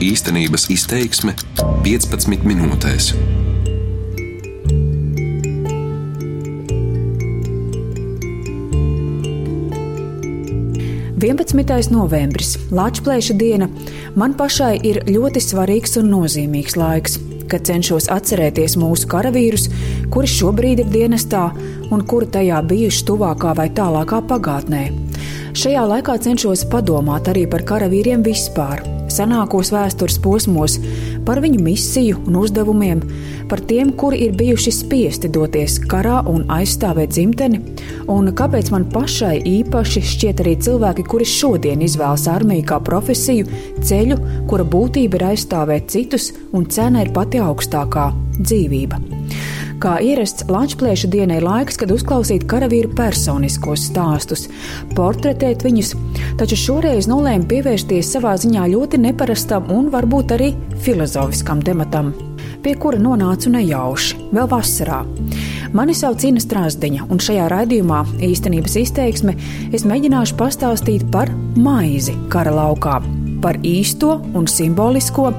Īstenības izteiksme 15 minūtēs. Vienpadsmitais novembris, Latvijas diena, man pašai ir ļoti svarīgs un nozīmīgs laiks, kad cenšos atcerēties mūsu karavīrus, kuri šobrīd ir dienestā un kuri tajā bijuši tuvākā vai tālākā pagātnē. Šajā laikā cenšos padomāt arī par karavīriem vispār, senākos vēstures posmos, par viņu misiju un uzdevumiem, par tiem, kuri ir bijuši spiesti doties karā un aizstāvēt dzimteni, un kāpēc man pašai īpaši šķiet arī cilvēki, kuri šodien izvēlas armiju kā profesiju, ceļu, kura būtība ir aizstāvēt citus, un cena ir pati augstākā - dzīvība. Kā ierasts, Latvijas dienā ir laiks, kad uzklausīt karavīru personiskos stāstus, portretēt viņus, taču šoreiz nolēmu pievērsties savā ziņā ļoti neparastam un varbūt arī filozofiskam tematam, pie kura nonācu nejauši, vēl vasarā. Mani sauc Inna Strāzdiņa, un šajā raidījumā īstenības izteiksme es mēģināšu pastāstīt par maizi kara laukā, par īsto un simbolisko,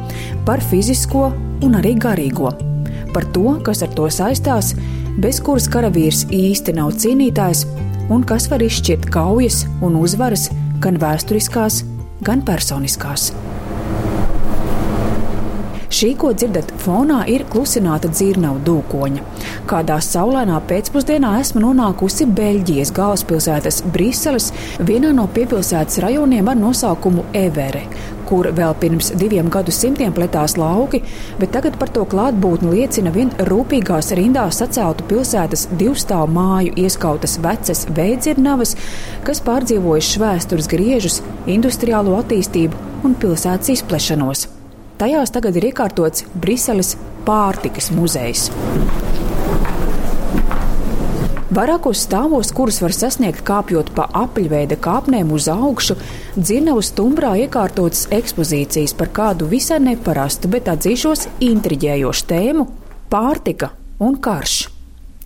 par fizisko un arī garīgo par to, kas ar to saistās, bez kuras karavīrs īsti nav cīnītājs, un kas var izšķirt kaujas un uzvaras gan vēsturiskās, gan personiskās. Šī, ko dzirdat fonā, ir klusināta dzirnavu dūkoņa. Kādā saulainā pēcpusdienā esmu nonākusi Beļģijas galvaspilsētas Briseles, vienā no piepilsētas rajoniem ar nosaukumu Evere, kur vēl pirms diviem gadsimtiem pletās lauki, bet tagad par to klātbūtni liecina vien rūpīgās rindās saceltu pilsētas divstāvu māju ieskautas vecas veidzirnavas, kas pārdzīvojušas vēstures griežus, industriālo attīstību un pilsētas izplešanos. Tajās tagad ir iekārtots Briseles pārtikas muzejs. Vairākos stāvos, kurus var sasniegt kāpjot pa apaļveida kāpnēm uz augšu, dzirnavu stumbrā iekārtotas ekspozīcijas par kādu visai neparastu, bet atzīšos intriģējošu tēmu - pārtika un karš.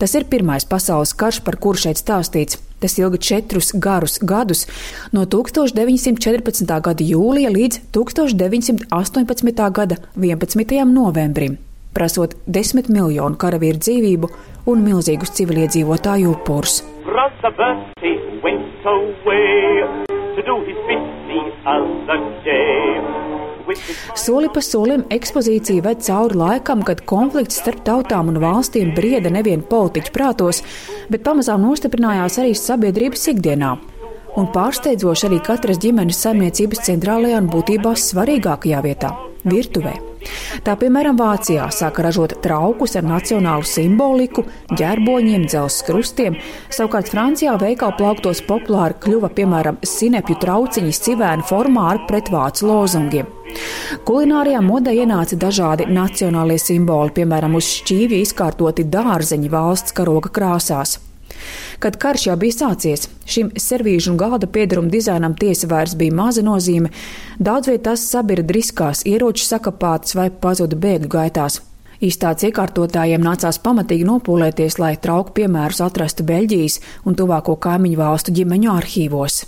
Tas ir pirmais pasaules karš, par kuru šeit stāstīts. Tas ilga četrus garus gadus, no 1914. gada jūlija līdz 1918. gada 11. novembrim prasot desmit miljonu karavīru dzīvību un milzīgus civiliedzīvotāju upurus. Soli pa solim ekspozīcija ved cauri laikam, kad konflikts starp tautām un valstīm brieda nevien politiķu prātos, bet pamazām nostiprinājās arī sabiedrības ikdienā. Un pārsteidzoši arī katras ģimenes saimniecības centrālajā un būtībā svarīgākajā vietā - virtuvē. Tā piemēram Vācijā sāka ražot traukus ar nacionālu simboliku, ģerboņiem, dzelzs krustiem. Savukārt Francijā veikalu plauktos populāri kļuva piemēram sinepju trauciņas civēna formā ar pretvācu lozungiem. Kulinārijā modē ienāca dažādi nacionālie simboli, piemēram, uz šķīvi izkārtoti dārzeņi valsts karoga krāsās. Kad karš jau bija sācies, šim servīžu un galda piedaruma dizainam tiesa vairs bija maza nozīme, daudz vietā tās sabira driskās, ieroči sakapātas vai pazuda bēgļu gaitās. Īstāts iekārtotājiem nācās pamatīgi nopūlēties, lai trauku piemērus atrastu Beļģijas un tuvāko kaimiņu valstu ģimeņu arhīvos.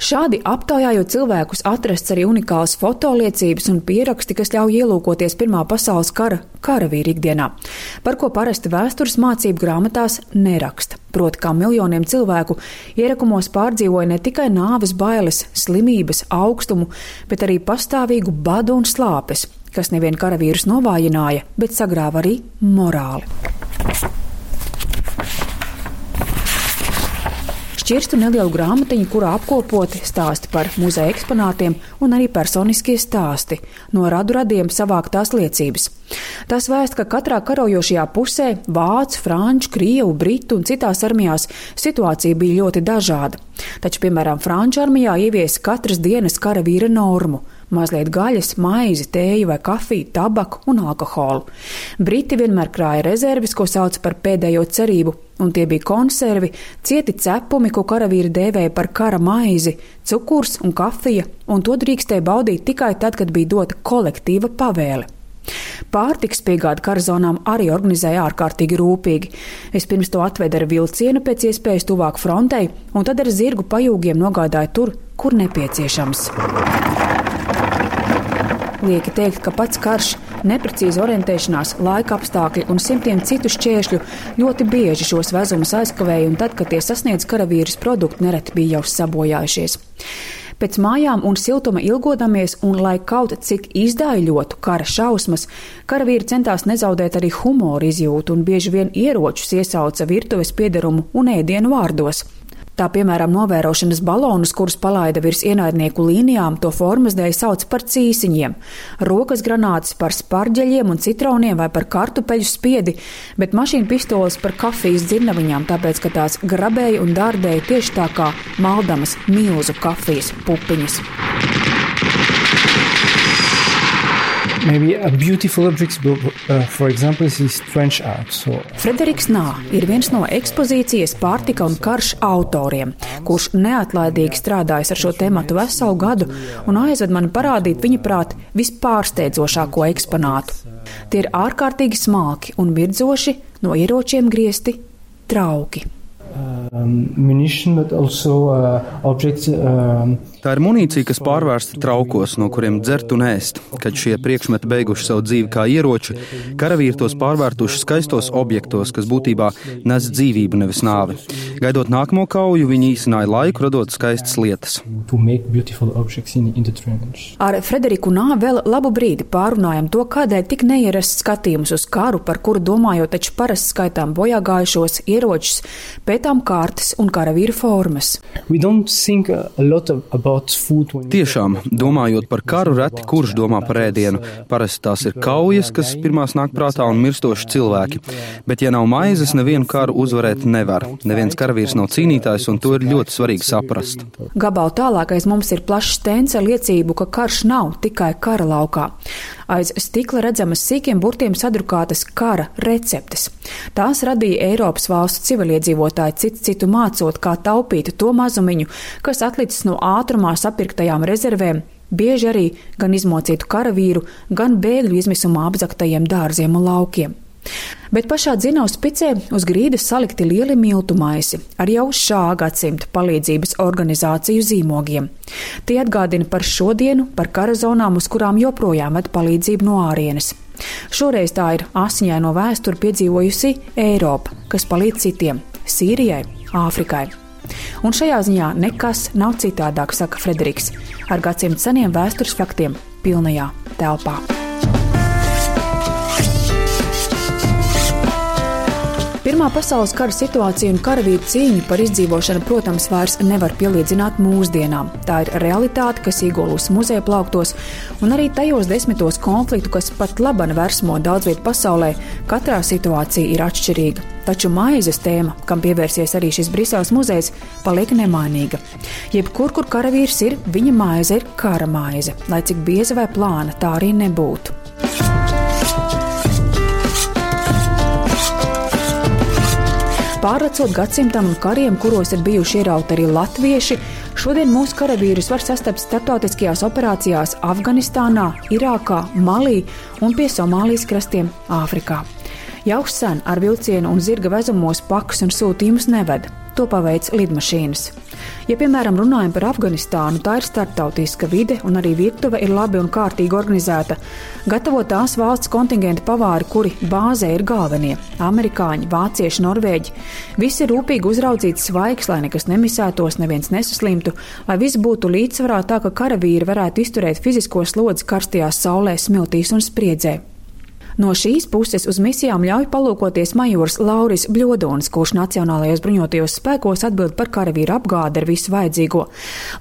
Šādi aptaujājot cilvēkus, atrasts arī unikāls fotoliecības un pieraksti, kas ļauj ielūkoties Pirmā pasaules kara karavīru ikdienā, par ko parasti vēstures mācību grāmatās neraksta. Proti, kā miljoniem cilvēku ierakumos pārdzīvoja ne tikai nāves bailes, slimības, augstumu, bet arī pastāvīgu badu un slāpes, kas nevien karavīrus novājināja, bet sagrāva arī morāli. Šķirstu nelielu grāmatiņu, kurā apkopoti stāsti par muzeja eksponātiem un arī personiskie stāsti no radu radiem savāktās liecības. Tas vēst, ka katrā karojošajā pusē - vācu, franču, krievu, britu un citās armijās situācija bija ļoti dažāda. Taču, piemēram, franču armijā ievies katras dienas karavīra normu mazliet gaļas, maizi, tēju vai kafiju, tabaku un alkoholu. Briti vienmēr krāja rezerves, ko sauc par pēdējo cerību, un tie bija konservi, cieti cepumi, ko karavīri dēvēja par kara maizi, cukurs un kafija, un to drīkstēja baudīt tikai tad, kad bija dota kolektīva pavēle. Pārtiks piegādi karzonām arī organizēja ārkārtīgi rūpīgi. Vispirms to atveda ar vilcienu pēc iespējas tuvāk frontei, un tad ar zirgu pajūgiem nogādāja tur, kur nepieciešams. Lieki teikt, ka pats karš, neprecīza orientēšanās, laika apstākļi un simtiem citu šķēršļu ļoti bieži šos vezumus aizkavēja, un tad, kad tie sasniedz karavīrus, produkti nereti bija jau sabojājušies. Pēc mājām un siltuma ilgodamies, un lai kaut cik izdaiļotu kara šausmas, karavīri centās nezaudēt arī humoru izjūtu un bieži vien ieročus iesauca virtuves piedarumu un ēdienu vārdos. Tā piemēram, novērošanas balonus, kurus palaida virs ienaidnieku līnijām, to formas dēļ sauc par cīsiņiem, rokas granātas par sparģeļiem un citroniem vai par kartupeļu spiedi, bet mašīnu pistoles par kafijas dzirnaviņām, tāpēc, ka tās grabēja un dārdēja tieši tā kā maldamas milzu kafijas pupiņas. Maybe a beautiful object, uh, for example, is trench art. So. Frederiks Nā ir viens no ekspozīcijas pārtika un karš autoriem, kurš neatlaidīgi strādājis ar šo tēmatu veselu gadu un aizved mani parādīt viņa prāt vispārsteidzošāko eksponātu. Tie ir ārkārtīgi smalki un virdzoši, no ieročiem griezti trauki. Um, uh, objects. Um, Tā ir munīcija, kas pārvērsta traukos, no kuriem dzert un ēst. Kad šie priekšmeti beiguši savu dzīvi kā ieroči, karavīri tos pārvērtuši skaistos objektos, kas būtībā nes dzīvību, nevis nāvi. Gaidot nākamo kauju, viņi īsināja laiku, radot skaistas lietas. Ar Frederiku Nā vēl labu brīdi pārunājam to, kādēļ tik neierasts skatījums uz karu, par kuru domājot taču parasti skaitām bojāgājušos ieročus, pētām kārtas un karavīru formas. Tiešām, domājot par karu, reti kurš domā par ēdienu. Parasti tās ir kaujas, kas pirmās nāk prātā un mirstoši cilvēki. Bet, ja nav maizes, nevienu karu uzvarēt nevar. Neviens karavīrs nav cīnītājs, un to ir ļoti svarīgi saprast. Gabalu tālākais mums ir plašs stends ar liecību, ka karš nav tikai kara laukā. Aiz stikla redzamas sīkiem burtiem sadrukātas kara receptes. Tās radīja Eiropas valstu civiliedzīvotāji citu citu mācot, kā taupīt to mazumiņu, kas atlicis no ātrumā sapirktajām rezervēm, bieži arī gan izmocītu karavīru, gan bēgļu izmisumā apzaktajiem dārziem un laukiem. Bet pašā dzinējuma spicē uz grīdas salikti lieli miltu maisi ar jau šā gadsimta palīdzības organizāciju zīmogiem. Tie atgādina par šodienu, par kara zonām, uz kurām joprojām ved palīdzību no ārienes. Šoreiz tā ir asiņaino vēsturi piedzīvojusi Eiropa, kas palīdz citiem - Sīrijai, Āfrikai. Un šajā ziņā nekas nav citādāk, saka Frederiks, ar gadsimtu seniem vēstures faktiem pilnajā telpā. Pirmā pasaules kara situācija un karavīru cīņa par izdzīvošanu, protams, vairs nevar pielīdzināt mūsdienām. Tā ir realitāte, kas iegūlusi muzeja plauktos, un arī tajos desmitos konfliktu, kas pat labana versmo daudz vietu pasaulē, katrā situācija ir atšķirīga. Taču maizes tēma, kam pievērsies arī šis Briseles muzejs, paliek nemainīga. Jebkur, kur karavīrs ir, viņa maize ir kara maize, lai cik bieza vai plāna tā arī nebūtu. Pārlecot gadsimtam un kariem, kuros ir bijuši ierauti arī latvieši, šodien mūsu karavīrus var sastapt starptautiskajās operācijās Afganistānā, Irākā, Malī un pie Somālijas krastiem Āfrikā. Jau sen ar vilcienu un zirga vezumos pakas un sūtījumus neved. To paveic lidmašīnas. Ja, piemēram, runājam par Afganistānu, tā ir starptautiska vide un arī virtuve ir labi un kārtīgi organizēta. Gatavo tās valsts kontingenta pavāri, kuri bāzē ir galvenie - amerikāņi, vācieši, norvēģi. Visi ir rūpīgi uzraudzīti svaigs, lai nekas nemisētos, neviens nesaslimtu, lai viss būtu līdzsvarā tā, ka karavīri varētu izturēt fizisko slodzi karstajā saulē, smiltīs un spriedzē. No šīs puses uz misijām ļauj palūkoties majors Lauris Bļodons, kurš Nacionālajos bruņotajos spēkos atbild par karavīru apgādi ar visu vajadzīgo.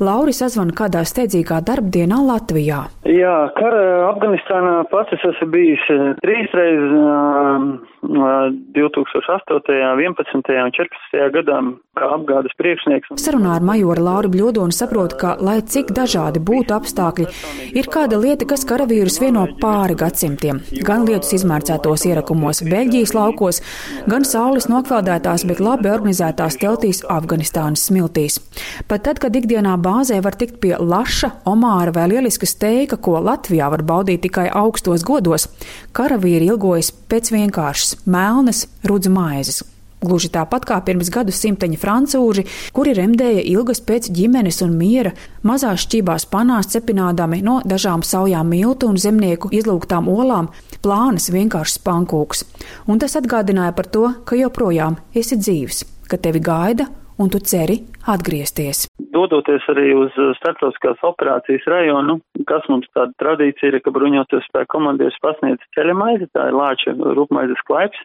Lauris sazvana kādā steidzīgā darbdienā Latvijā. Jā, kara Afganistānā pats es esmu bijis eh, trīs reizes. Um, 2008., 11. un 14. gadā kā apgādes priekšnieks. Sarunā ar majoru Lauru Bļodonu saprot, ka, lai cik dažādi būtu apstākļi, ir kāda lieta, kas karavīrus vieno pāri gadsimtiem. Gan lietus izmērcētos ierakumos Beļģijas laukos, gan saules nokvēldētās, bet labi organizētās teltīs Afganistānas smiltīs. Pat tad, kad ikdienā bāzē var tikt pie laša, omāra vai lieliska steika, ko Latvijā var baudīt tikai augstos godos, karavīri ilgojas pēc vienkāršas melnas rudzu maizes. Gluži tāpat kā pirms gadu simteņa francūži, kuri remdēja ilgas pēc ģimenes un miera, mazās šķībās panās cepinādami no dažām saujām miltu un zemnieku izlūgtām olām, plānas vienkāršs pankūks. Un tas atgādināja par to, ka joprojām esi dzīves, ka tevi gaida un tu ceri atgriezties. Dodoties arī uz starptautiskās operācijas rajonu, kas mums tāda tradīcija ir, ka bruņoties spēku komandieris pasniedz ceļa maizi, tā ir lāča rūpmaizes klaips,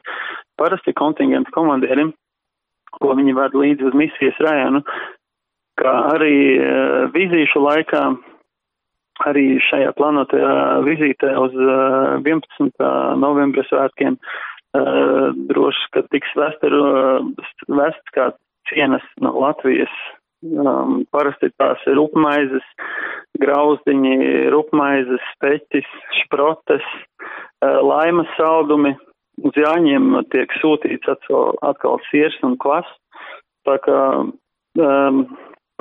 parasti kontingents komandierim, ko viņi ved līdzi uz misijas rajonu, kā arī uh, vizīšu laikā, arī šajā plānotajā vizītē uz uh, 11. novembra svētkiem, uh, droši, ka tiks vest, vest kā cienas no Latvijas. Um, parasti tās ir rupmaizes, grauzdiņi, rupmaizes, peķis, šprotes, uh, laimas saldumi, uz jāņiem tiek sūtīts atkal, atkal siers un klas. Tā kā um,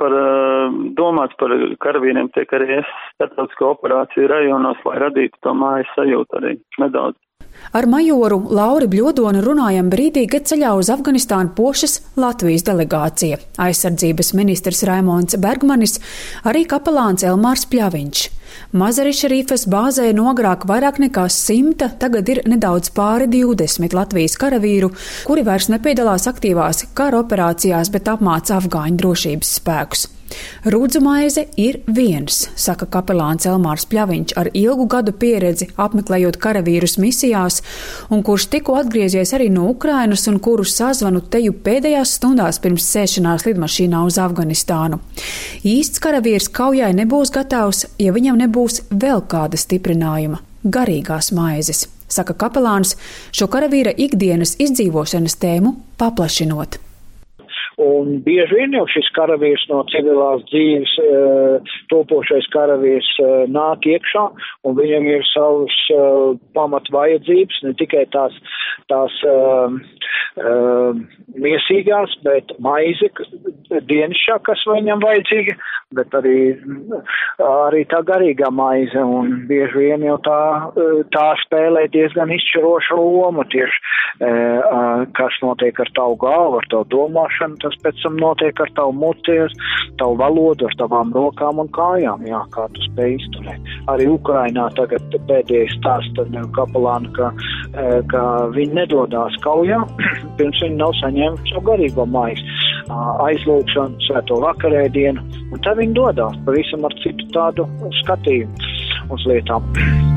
par, uh, domāts par karavīriem tiek arī starptautisko operāciju rajonos, lai radītu to mājas sajūtu arī nedaudz. Ar majoru Lauri Bļodonu runājam brīdī, kad ceļā uz Afganistānu pošas Latvijas delegācija - aizsardzības ministrs Raimons Bergmanis, arī kapelāns Elmārs Pļaviņš. Mazariša Rīfas bāzē nogrāk vairāk nekā simta, tagad ir nedaudz pāri 20 Latvijas karavīru, kuri vairs nepiedalās aktīvās kara operācijās, bet apmāca afgāņu drošības spēkus. Rūdzu maize ir viens, saka kapelāns Elmārs Pļaviņš ar ilgu gadu pieredzi apmeklējot karavīrus misijās, un kurš tikko atgriezies arī no Ukrainas un kuru sazvanu teju pēdējās stundās pirms sēšanās lidmašīnā uz Afganistānu. Īsts karavīrs kaujai nebūs gatavs, ja viņam nebūs vēl kāda stiprinājuma - garīgās maizes, saka kapelāns šo karavīra ikdienas izdzīvošanas tēmu paplašinot. Un bieži vien jau šis karavīrs no civilās dzīves, uh, topošais karavīrs uh, nāk iekšā, un viņam ir savas uh, pamat vajadzības, ne tikai tās, tās miesīgās, bet maize, dienasšā, kas viņam vajadzīga, bet arī, arī tā garīgā maize, un bieži vien jau tā, tā spēlē diezgan izšķirošu lomu tieši, kas notiek ar tavu galvu, ar tavu domāšanu tas pēc tam notiek ar tavu muties, tavu valodu, ar tavām rokām un kājām, jā, kā tu spēj izturēt. Arī Ukrainā tagad pēdējais stāsts kapelāna, ka, e, ka viņi nedodās kaujā, pirms viņi nav saņēmuši savu garīgo maizi aizlūgšanu, svēto vakarēdienu, un tad viņi dodās pavisam ar citu tādu skatījumu uz lietām.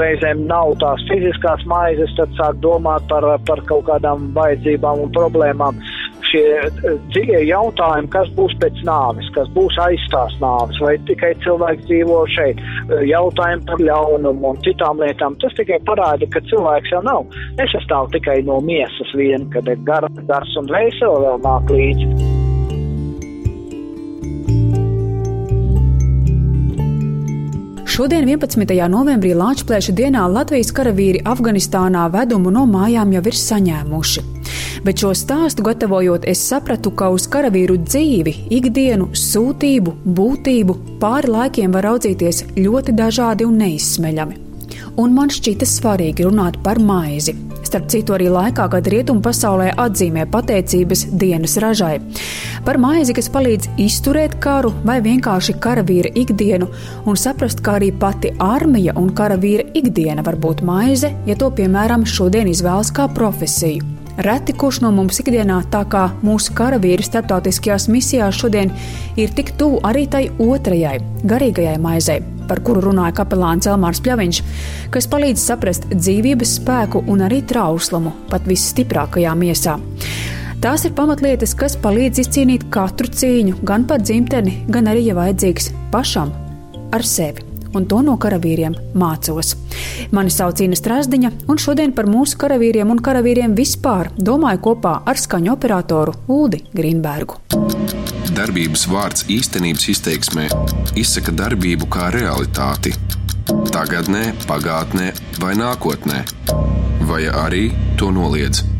reizēm nav tās fiziskās maizes, tad sāk domāt par, par kaut kādām vajadzībām un problēmām. Šie eh, dziļie jautājumi, kas būs pēc nāves, kas būs aizstās nāves, vai tikai cilvēks dzīvo šeit, eh, jautājumi par ļaunumu un citām lietām, tas tikai parāda, ka cilvēks jau nav. Nesastāv tikai no miesas vien, kad ir gar, gars un veisela vēl nāk līdzi. Šodien, 11. novembrī Lāčplēša dienā Latvijas karavīri Afganistānā vedumu no mājām jau ir saņēmuši. Bet šo stāstu gatavojot, es sapratu, ka uz karavīru dzīvi, ikdienu, sūtību, būtību pāri laikiem var raudzīties ļoti dažādi un neizsmeļami. Un man šķita svarīgi runāt par maizi, starp citu arī laikā, kad rietumu pasaulē atzīmē pateicības dienas ražai. Par maizi, kas palīdz izturēt karu vai vienkārši karavīra ikdienu, un saprast, ka arī pati armija un karavīra ikdiena var būt maize, ja to, piemēram, šodien izvēlas kā profesiju. Reti kurš no mums ikdienā, tā kā mūsu karavīri starptautiskajās misijās šodien, ir tik tuvu arī tai otrajai, garīgajai maizei, par kuru runāja kapelāns Elmārs Pļaviņš, kas palīdz saprast dzīvības spēku un arī trauslumu pat visstiprākajā miesā. Tās ir pamatlietas, kas palīdz izcīnīt katru cīņu, gan par dzimteni, gan arī, ja vajadzīgs, pašam ar sevi un to no karavīriem mācos. Mani sauc Inna Strasdiņa, un šodien par mūsu karavīriem un karavīriem vispār domāju kopā ar skaņu operatoru Uldi Grīnbergu. Darbības vārds īstenības izteiksmē izsaka darbību kā realitāti. Tagatnē, pagātnē vai nākotnē, vai arī to noliedz.